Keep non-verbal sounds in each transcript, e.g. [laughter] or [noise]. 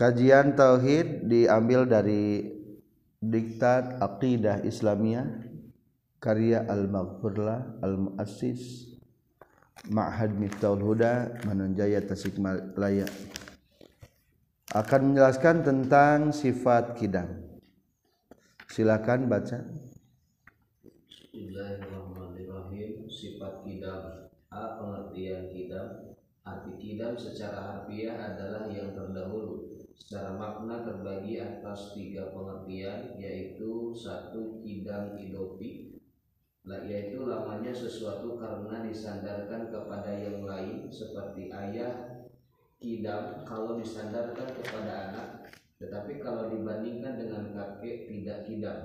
Kajian tauhid diambil dari Diktat Aqidah Islamiyah karya Al-Maghfurlah Al-Muassis Ma'had Miftahul Huda Manunjaya Tasikmalaya akan menjelaskan tentang sifat kidam. Silakan baca. Bismillahirrahmanirrahim. Sifat kidam. A. Pengertian kidam. Arti kidam secara harfiah adalah yang terdahulu. Secara makna terbagi atas tiga pengertian, yaitu satu kidam idopi, yaitu lamanya sesuatu karena disandarkan kepada yang lain seperti ayah, kidam kalau disandarkan kepada anak, tetapi kalau dibandingkan dengan kakek tidak kidam.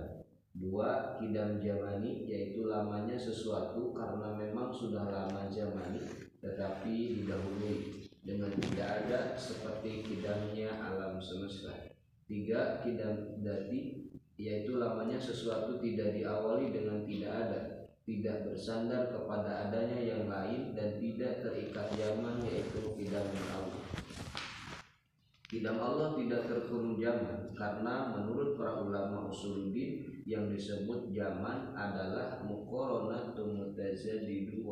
Dua, kidam jamani yaitu lamanya sesuatu karena memang sudah lama jamani tetapi didahului dengan tidak ada seperti kidamnya alam semesta. Tiga, kidam dati yaitu lamanya sesuatu tidak diawali dengan tidak ada, tidak bersandar kepada adanya yang lain dan tidak terikat zaman yaitu kidam Allah. Kidam Allah tidak terkurung zaman karena menurut para ulama usuluddin yang disebut zaman adalah muqaranatu mutazadidu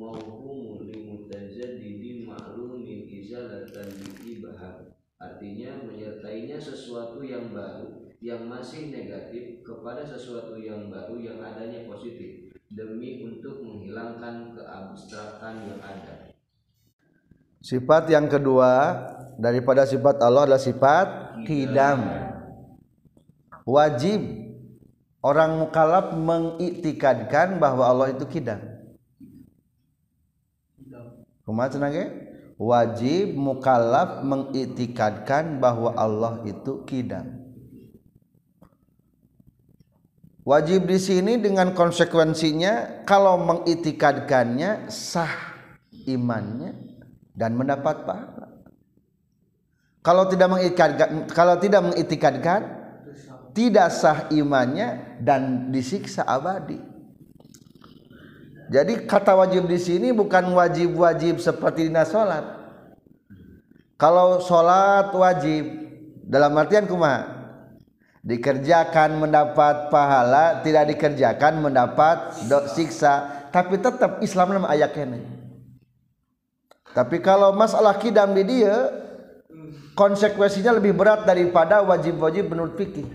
mauhumu limutazadidin ma'lumin izalatan ibaham artinya menyertainya sesuatu yang baru yang masih negatif kepada sesuatu yang baru yang adanya positif demi untuk menghilangkan keabstrakan yang ada Sifat yang kedua daripada sifat Allah adalah sifat kidam. Wajib orang mukallaf mengiktikadkan bahwa Allah itu kidam. Kumaha cenah Wajib mukallaf mengiktikadkan bahwa Allah itu kidam. Wajib di sini dengan konsekuensinya kalau mengiktikadkannya sah imannya dan mendapat pahala. Kalau tidak mengikatkan, kalau tidak mengitikadkan, tidak sah imannya dan disiksa abadi. Jadi kata wajib di sini bukan wajib-wajib seperti dina salat. Kalau salat wajib dalam artian kumaha? Dikerjakan mendapat pahala, tidak dikerjakan mendapat siksa, tapi tetap Islam nama ayat kene. Tapi kalau masalah kidam di dia konsekuensinya lebih berat daripada wajib-wajib menurut fikih.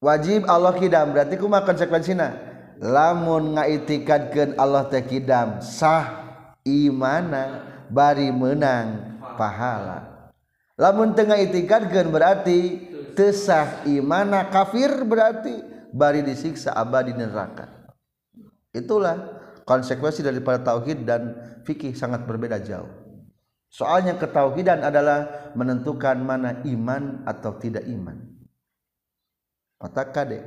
Wajib Allah kidam berarti kumaha konsekuensinya? Lamun ngaitikadkeun Allah teh kidam sah imana bari menang pahala. Lamun teu ngaitikadkeun berarti teu sah imana kafir berarti bari disiksa abadi neraka. Itulah konsekuensi daripada tauhid dan fikih sangat berbeda jauh. Soalnya ketauhidan adalah menentukan mana iman atau tidak iman. Otak kade.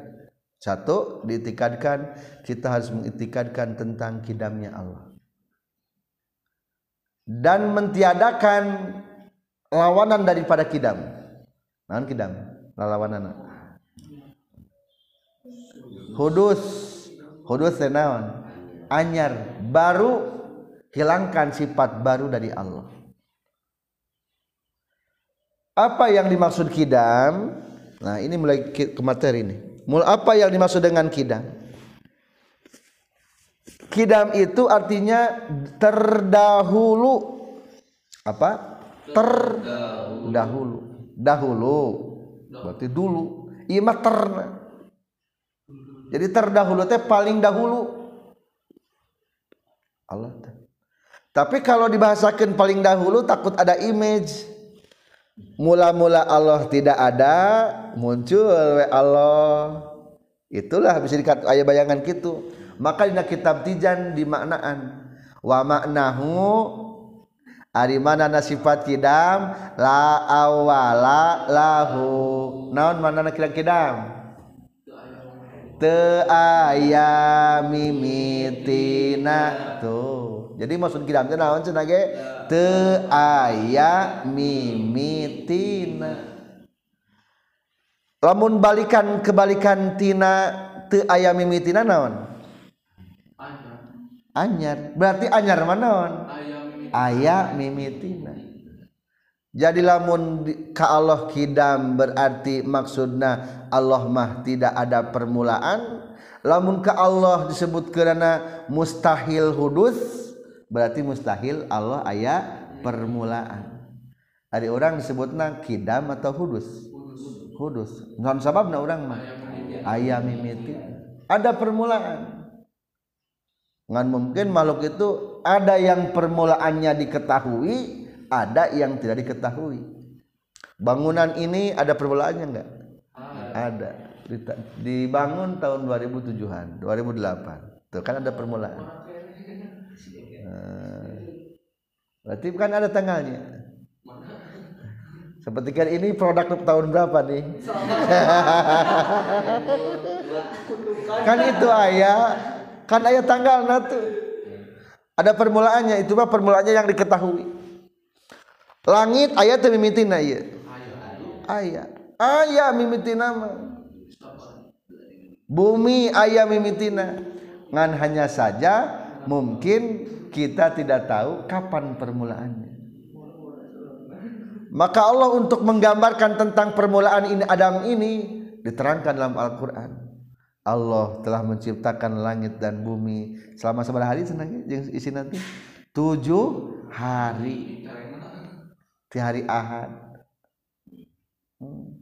Satu, diitikadkan kita harus mengitikadkan tentang kidamnya Allah. Dan mentiadakan lawanan daripada kidam. Nahan kidam, lawanan. Hudus, hudus tenawan anyar. Baru hilangkan sifat baru dari Allah. Apa yang dimaksud kidam? Nah ini mulai ke materi ini Mul apa yang dimaksud dengan kidam? Kidam itu artinya terdahulu. Apa? Terdahulu. Dahulu. Berarti dulu. Ima terna jadi terdahulu teh paling dahulu. Allah tapi kalau dibahasakan paling dahulu takut ada image mula-mula Allah tidak ada muncul we Allah. Itulah bisa dikatakan ayat bayangan gitu. Maka dina kitab tijan dimaknaan wa maknahu ari mana nasifat kidam la awala lahu. Naon mana kira kidam? Te ayamimitina tuh jadi maksud kidam teh naon cenah ge te aya mimitina lamun balikan kebalikan tina te aya mimitina naon? Anyar. Berarti anyar mana naon? Aya mimitina jadi lamun ka Allah kidam berarti maksudna Allah mah tidak ada permulaan. Lamun ka Allah disebut karena mustahil hudus berarti mustahil Allah ayat permulaan. Ada orang disebutna kidam atau hudus? Hudus. Non sababna orang mah. Ayam mimiti. Ada permulaan. Ngan mungkin makhluk itu ada yang permulaannya diketahui ada yang tidak diketahui. Bangunan ini ada permulaannya enggak ada. Dibangun tahun 2007an 2008 tuh kan ada permulaan nah, berarti kan ada tanggalnya. Seperti kan ini produk tahun berapa nih? [laughs] Kan itu ayah kan ayah tanggal natu ada permulaannya itu mah permulaannya yang diketahui. Langit ayat mimiti aya aya aya mimiti nama. Bumi ayam mimitina ngan hanya saja mungkin kita tidak tahu kapan permulaannya. Maka Allah untuk menggambarkan tentang permulaan ini Adam ini diterangkan dalam Al-Quran. Allah telah menciptakan langit dan bumi selama seberapa hari senang isi nanti. Tujuh hari. Di hari Ahad. Hmm.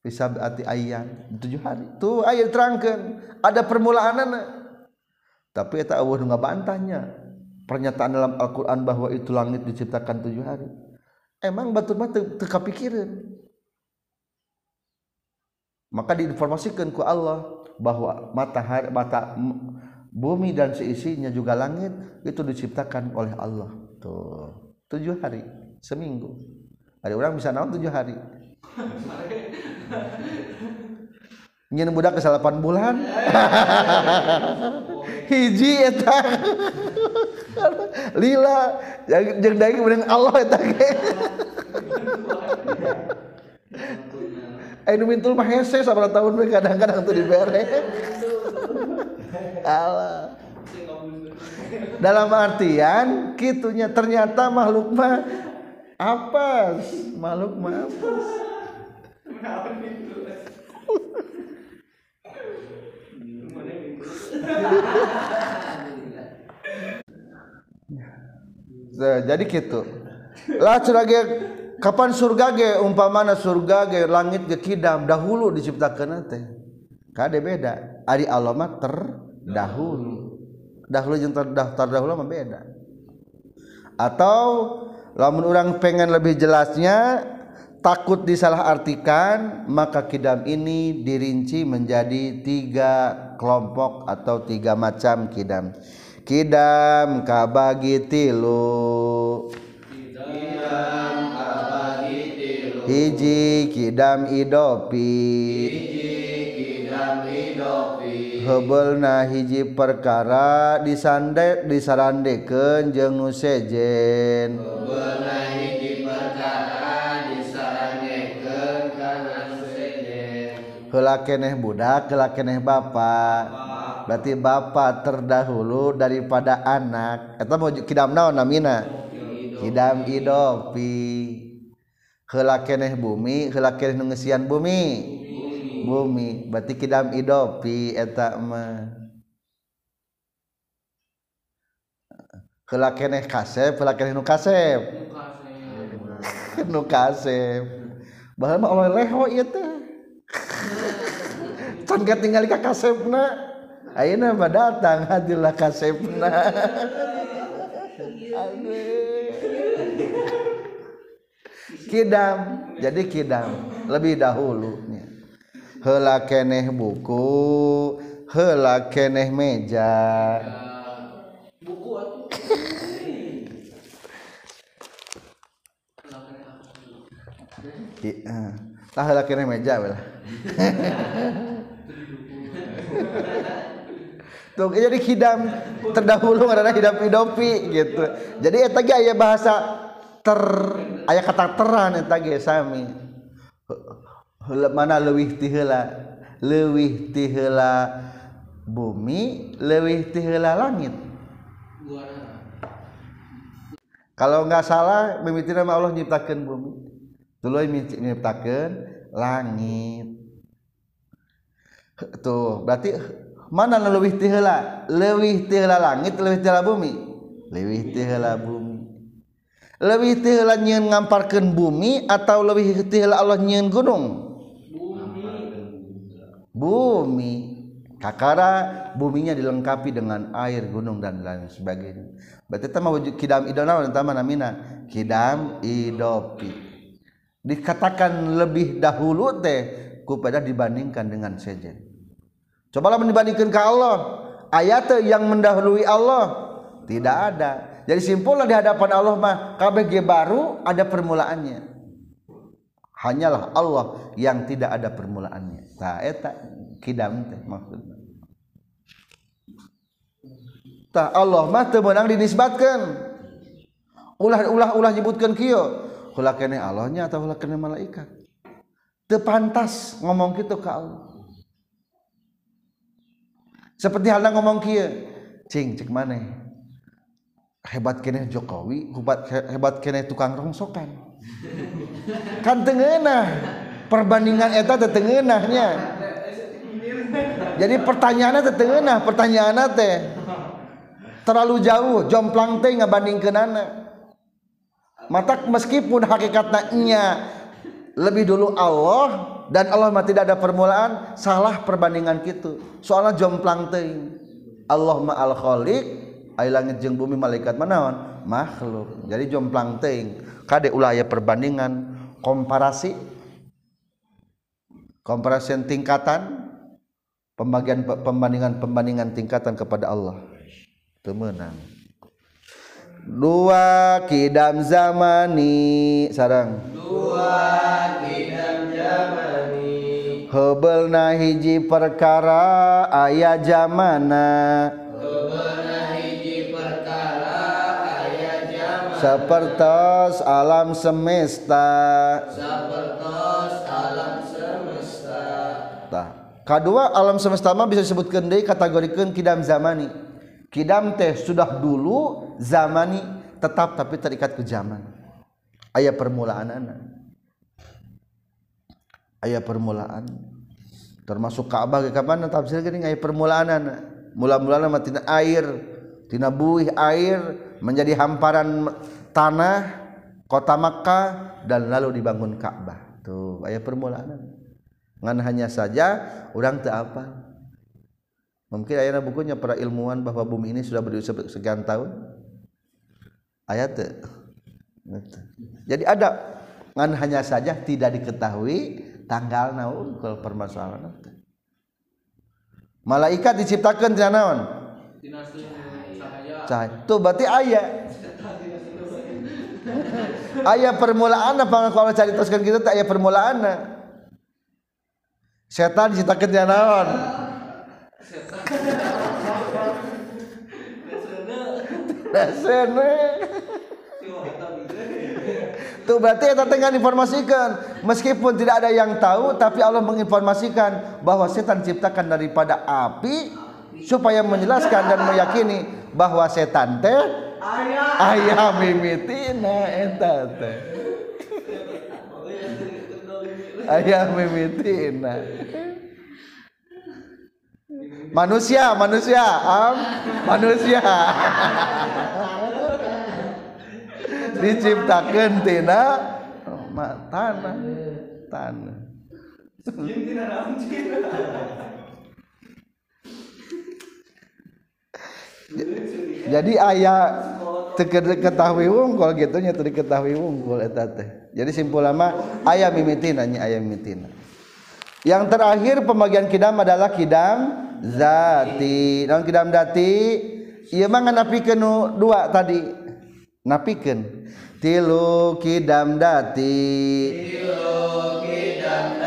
bisa berarti ayam tujuh hari. Tuh ayat terangkan ada permulaan tapi eta Allah nggak bantahnya pernyataan dalam Al-Quran bahwa itu langit diciptakan tujuh hari. Emang batur mah teka pikirin maka diinformasikan ku Allah bahwa matahari mata bumi dan seisinya juga langit itu diciptakan oleh Allah. Tuh tujuh hari seminggu. Ada orang bisa naon tujuh hari? [laughs] nyen budak ke 8 bulan. [laughs] Hiji eta. Lila. Jeung daeng kemudian Allah eta ge Ayo [laughs] mintul mah hese sabaraha tahun we kadang-kadang tuh dibere. [laughs] Allah dalam artian kitunya ternyata makhluk mah apa makhluk mah jadi gitu. Lah curage kapan surga ge umpamana surga ge langit ge kidam dahulu diciptakan teh. Kade beda. Ari alamat terdahulu. Dahulu jeung terdaftar dahulu mah beda. Atau lamun orang pengen lebih jelasnya takut disalahartikan maka kidam ini dirinci menjadi tiga kelompok atau tiga macam kidam. Kidam kabagi tilu. Hiji kidam idopi. Hebelna hiji perkara disande disarandikeun jeung nu sejen. Hebelna hiji heula keneh budak heula keneh bapa berarti bapa terdahulu daripada anak. Eta mau kidam naon namina? Kidam idopi. Heula keneh bumi heula keneh nu bumi. Bumi. Berarti kidam idopi eta mah. Kela keneh kasep, kela keneh nu kasep. Nu kasep. [laughs] Bahan mah oleh leho ieu teh. Can tinggal ka kasepna. Ayeuna mah datang hadilah kasepna. Kidam, jadi kidam lebih dahulunya hela keneh buku hela keneh meja. Buku tah hela keneh meja lah [laughs] tuh jadi hidam terdahulu karena hidam hidopi gitu. Jadi eta ge aya bahasa ter aya kata teran eta ge sami. Mana lewih tihela lewih tihela bumi lewih tihela langit. Kalau nggak salah mimiti nama Allah nyiptakan bumi. Dulu nyiptakan langit tuh berarti mana lebih tihela lebih tihela langit lebih tihela bumi? Lebih tihela bumi. Lebih tihela nyeun ngamparkeun bumi atau lebih tihela Allah nyeun gunung? Bumi. Bumi kakara buminya dilengkapi dengan air gunung dan lain sebagainya. Berarti tama kidam idona tama namina kidam idopi. Dikatakan lebih dahulu teh kepada dibandingkan dengan sejen. Cobalah dibandingkan ke Allah. Ayat yang mendahului Allah. Tidak ada. Jadi simpullah di hadapan Allah mah KBG baru ada permulaannya. Hanyalah Allah yang tidak ada permulaannya. Tak eta kidam teh maksudnya. Tah Allah mah teu meunang dinisbatkeun. Ulah ulah ulah nyebutkeun kieu. Ulah kene Allahnya atau ulah kene malaikat? Teu pantas ngomong kitu ka Allah seperti halnya ngomong kia cing cek mana hebat kene Jokowi hebat hebat kene tukang rongsokan. [laughs] Kan tengenah perbandingan eta tetengenahnya jadi pertanyaannya tetengenah pertanyaannya teh terlalu jauh jomplang teh ngebandingkeun anak mata meskipun hakikatnya lebih dulu Allah dan Allah mah tidak ada permulaan salah perbandingan gitu. Soalnya jomplang teh Allah ma al khaliq ai langit bumi malaikat manaon makhluk. Jadi jomplang teh kade ulah aya perbandingan? Komparasi. Komparasi tingkatan pembagian pembandingan pembandingan tingkatan kepada Allah. Temenang dua kidam zamani sarang dua kidam hebelna hiji perkara ayah zamana sepertos alam semesta. Sepertos alam semesta tah. Kedua alam semesta mah bisa disebutkan deui kategorikeun kidam zamani. Kidam teh sudah dulu zamani tetap tapi terikat ke zaman. Ayat permulaan anak aya permulaan. Termasuk Ka'bah ke kapan tafsir geuning aya permulaan anak mula-mulana mah tina air tina buih air menjadi hamparan tanah kota Makkah dan lalu dibangun Ka'bah. Tuh aya permulaan ngan hanya saja orang tak apa? Mungkin ayana bukunya para ilmuwan bahwa bumi ini sudah berusia sekian tahun. Ayat jadi ada. Ngan hanya saja tidak diketahui tanggal naon kalau permasalahan malaikat diciptakan tidak naon? Cahaya. Tuh berarti ayat ayat permulaan apa kalau cari teruskan kita tak ayat permulaan setan diciptakan tidak naon? Dasene. Tuh berarti kita tengah informasikan meskipun tidak ada yang tahu tapi Allah menginformasikan bahwa setan diciptakan daripada api supaya menjelaskan dan meyakini bahwa setan teh ayah mimitina eta ayah mimitina. Manusia manusia am manusia [laughs] diciptakan tina tanah tanah. Jadi ayah ketahui wungkul gitunya tadi ketahui wungkul eta teh. Jadi simpul lama ayah mimitina nya ayah mimitina yang terakhir pembagian kidam adalah kidam zati. Non kidam dati iya mah napikeun dua tadi napikan tilu kidam dati. Tilu kidam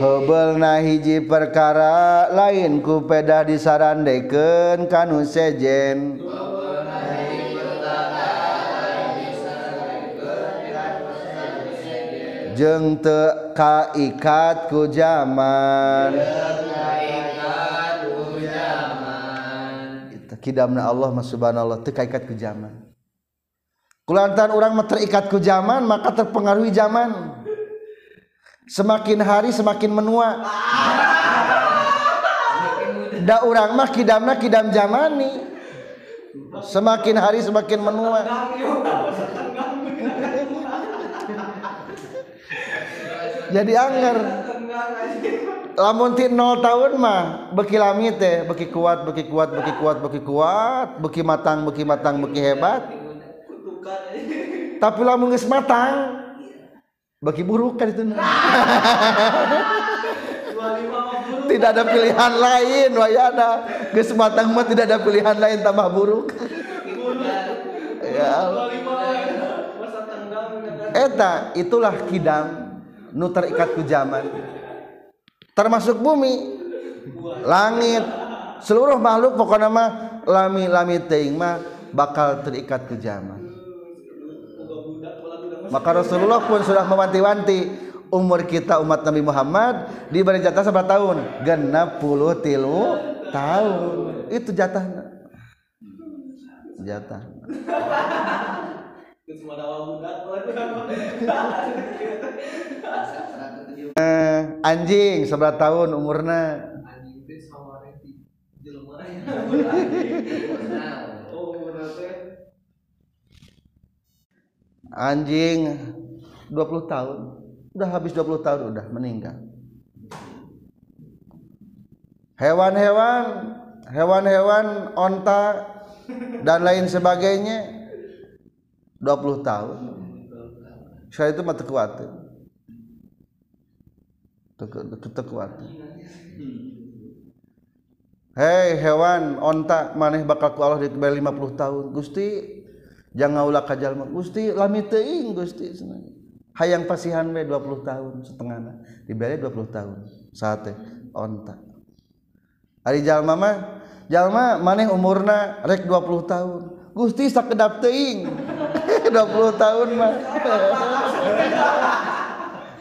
hebel na hiji perkara lain ku pedah disarandeken kanu sejen. Jeng te kaikat ku zaman kidamna Allah subhanallah teu kaikat ku zaman kulantaran orang terikat ke zaman maka terpengaruhi zaman. Semakin hari semakin menua. Da orang mah kidamna kidam zamani. Semakin hari semakin menua. Jadi anger lamun ti 0 tahun mah beki lamit teh beki kuat beki kuat beki kuat beki kuat beki matang beki matang beki hebat bukan. [laughs] Tapi lamun geus matang. Bagi buruk kan itu. [laughs] Tidak ada pilihan lain wayana. Geus matang mah tidak ada pilihan lain tambah buruk. Ya. Eta itulah kidam nu terikat ku zaman. Termasuk bumi langit seluruh makhluk pokoknya mah lami-lami teing mah bakal terikat ke zaman. Maka Rasulullah pun sudah mewanti-wanti. Umur kita umat Nabi Muhammad diberi jatah berapa tahun? Genap puluh tilu tahun. Itu jatahnya jatah. Eh, anjing sebelah tahun umurna anjing [laughs] 20 tahun. Udah habis 20 tahun udah meninggal. Hewan-hewan hewan-hewan onta dan lain sebagainya 20 tahun. Saya itu mata kuat kuat Hei hewan onta maneh bakal ku Allah diberi 50 tahun. Gusti jangan ulah kajal Gusti lami teuing Gusti hayang pasihan we 20 tahun setengahna dibere 20 tahun. Sate onta. Ari jalma mah jalma maneh umurna rek 20 tahun. Gusti sakedap teuing. [laughs] 20 tahun mah. [laughs]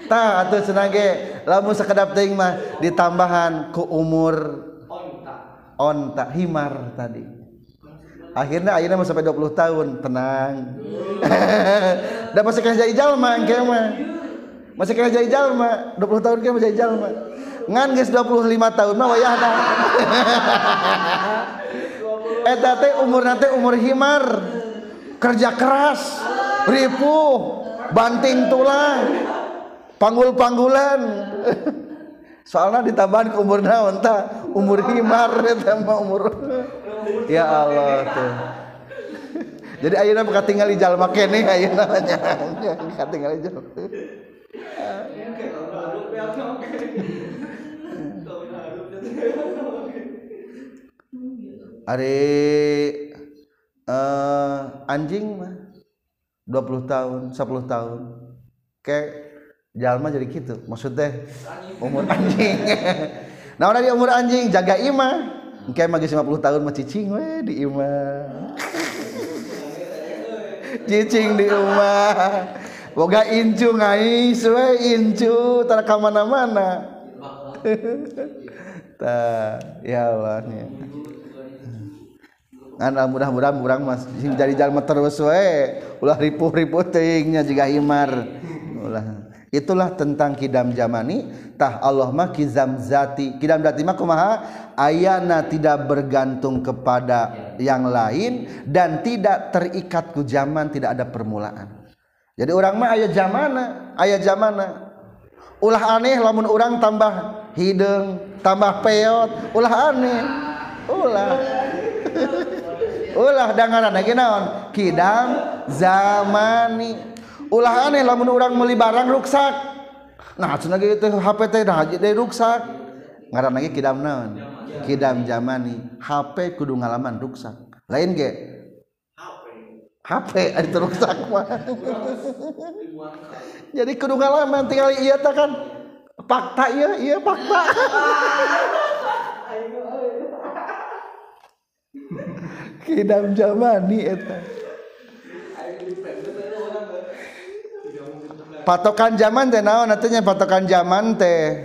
Tah atuh cenah ge. Lamun sakedap teuing mah ditambahan ku umur onta. onta himar tadi. akhirnya akhirnya sampai 20 tahun tenang. [laughs] Dan masih kena jadi jalma engke mah. Masih kena jadi jalma 20 tahun kena jadi jalma ngan geus 25 tahun mah wayah dah. [laughs] Eta teh umurna teh umur himar. Kerja keras ripuh banting tulang panggul-panggulan. [laughs] Soalnya ditambahan ke umur naon umur himar eta mah umur ya Allah tuh jadi ayeuna mah katingali jalma keneh ayeuna nya [laughs] katingali jalma Ari uh, anjing mah 20 tahun, 10 tahun. Kayak jalma jadi gitu. Maksudnya umur anjing. nah, udah di umur anjing jaga imah. Engke mah geus 50 tahun mah cicing we di imah. cicing di imah. Boga incu ngais we incu tara ka mana-mana. Ta, ya Allah nya. Ngan mudah-mudahan urang mah jadi jalma terus we ulah ripuh-ripuh teuingnya jiga himar. Ulah. Itulah tentang kidam zamani tah Allah mah kizam zati. Kidam zati mah kumaha? Ayana tidak bergantung kepada yang lain dan tidak terikat ku zaman, tidak ada permulaan. Jadi orang mah aya zamana, aya zamana. Ulah aneh lamun orang tambah hidung, tambah peot, ulah aneh. Ulah. ulah dangaran lagi naon? Kidam zamani. ulah aneh lamun orang meli barang ruksak. Nah cenah ge teh HP teh nah jadi ruksak. Ngaran lagi kidam naon? Kidam zamani HP kudu ngalaman ruksak. Lain ge? HP ada ruksak mah. [laughs] Jadi kudu ngalaman tinggal iya ta kan. Fakta iya iya fakta. [laughs] Kidam zamani eta. Patokan zaman teh naon atunya patokan zaman teh.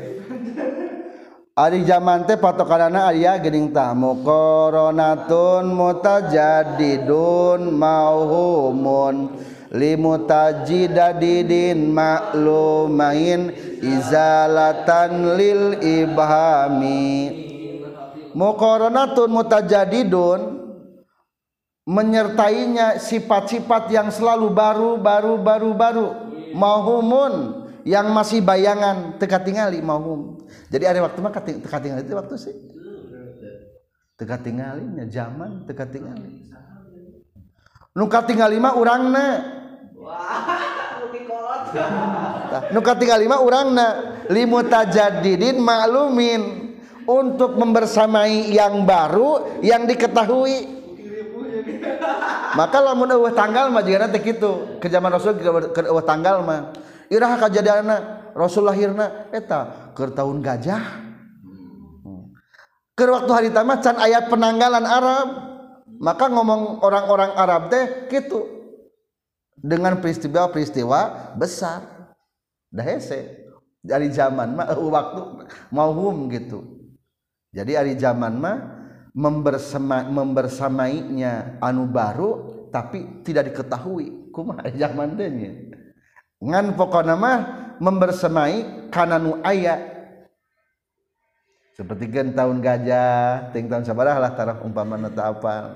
Ari zaman teh patokanana aya geuning tah. Muqaranatun mutajadidun mauhumun limutajiddadidin maklumain izalatan lil ibhami. Muqaranatun mutajadidun menyertainya sifat-sifat yang selalu baru baru baru baru mauhumun yang masih bayangan teka tingali mauhum jadi ada waktu mah teka tingali itu waktu sih. Teka tinggalinya zaman teka tingali nuka tingali mah urangna. Nuka tingali mah urangna. Limutajadidin maklumin. Untuk membersamai yang baru yang diketahui. Maka lamun eueuh tanggal mah jigana teh kitu. Ke zaman Rasul ke eueuh tanggal mah. Iraha kajadianna Rasul lahirna. Eta keur tahun gajah. Keur waktu hari tamat can ayat penanggalan Arab. Maka ngomong orang-orang Arab teh gitu dengan peristiwa-peristiwa besar. Dah hese. Dari zaman mah waktu mauhum gitu. Jadi hari zaman mah membersama, membersamainya anu baru tapi tidak diketahui. Kumaha zaman teh ngan pokokna mah membersamai kana nu aya. Seperti kan tahun gajah ting tahun sabaraha lah taraf umpamana teu apal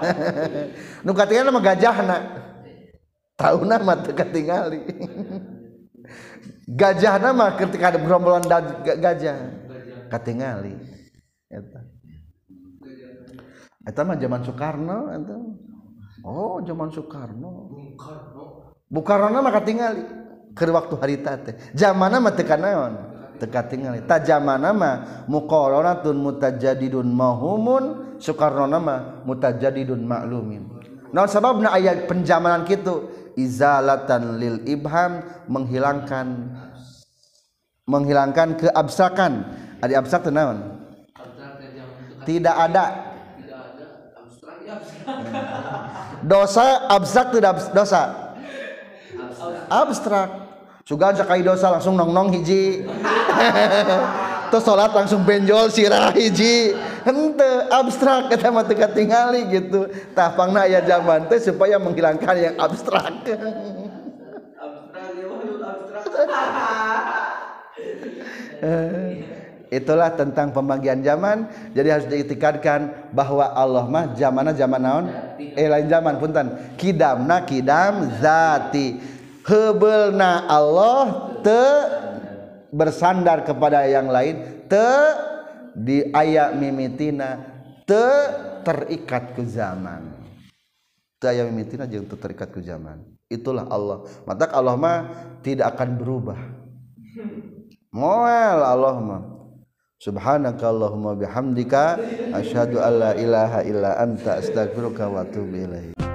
[laughs] nu katingali mah gajahna. Tahunna mah teu katingali. [laughs] Gajahna mah ketika ada gerombolan gajah katingali. Eta eta mah zaman Soekarno eta. Oh zaman Soekarno. Bukarna mah katingali. Keur waktu harita teh. Zamanna mah teu kanaon teu katingali ta zamanna mah muqaranatun mutajadidun mahumun Soekarno mah mutajadidun maklumin. Naon sababna aya penjamanan kitu? Izalatan lil ibham menghilangkan menghilangkan keabstrakan ada abstrak naon? Tidak ada dosa abstrak tidak dosa? Abstrak. Sugan sakai dosa langsung nong nong hiji. [laughs] Terus sholat langsung benjol sirah hiji. Hente abstrak kata mah teu tingali gitu. Tapangna aya zaman teh supaya menghilangkan yang abstrak [laughs] [laughs] itulah tentang pembagian zaman. Jadi harus diitikadkan bahwa Allah mah zamanna zaman naon? Eh lain zaman punten. Kidamna kidam zati. Hebeulna Allah te bersandar kepada yang lain te di aya mimitina te terikat ke zaman. Te aya mimitina jeung te terikat ke zaman. Itulah Allah. Maka Allah mah tidak akan berubah. [laughs] Moal Allah mah subhanakallahumma bihamdika asyhadu alla ilaha illa anta astaghfiruka wa atubu ilaik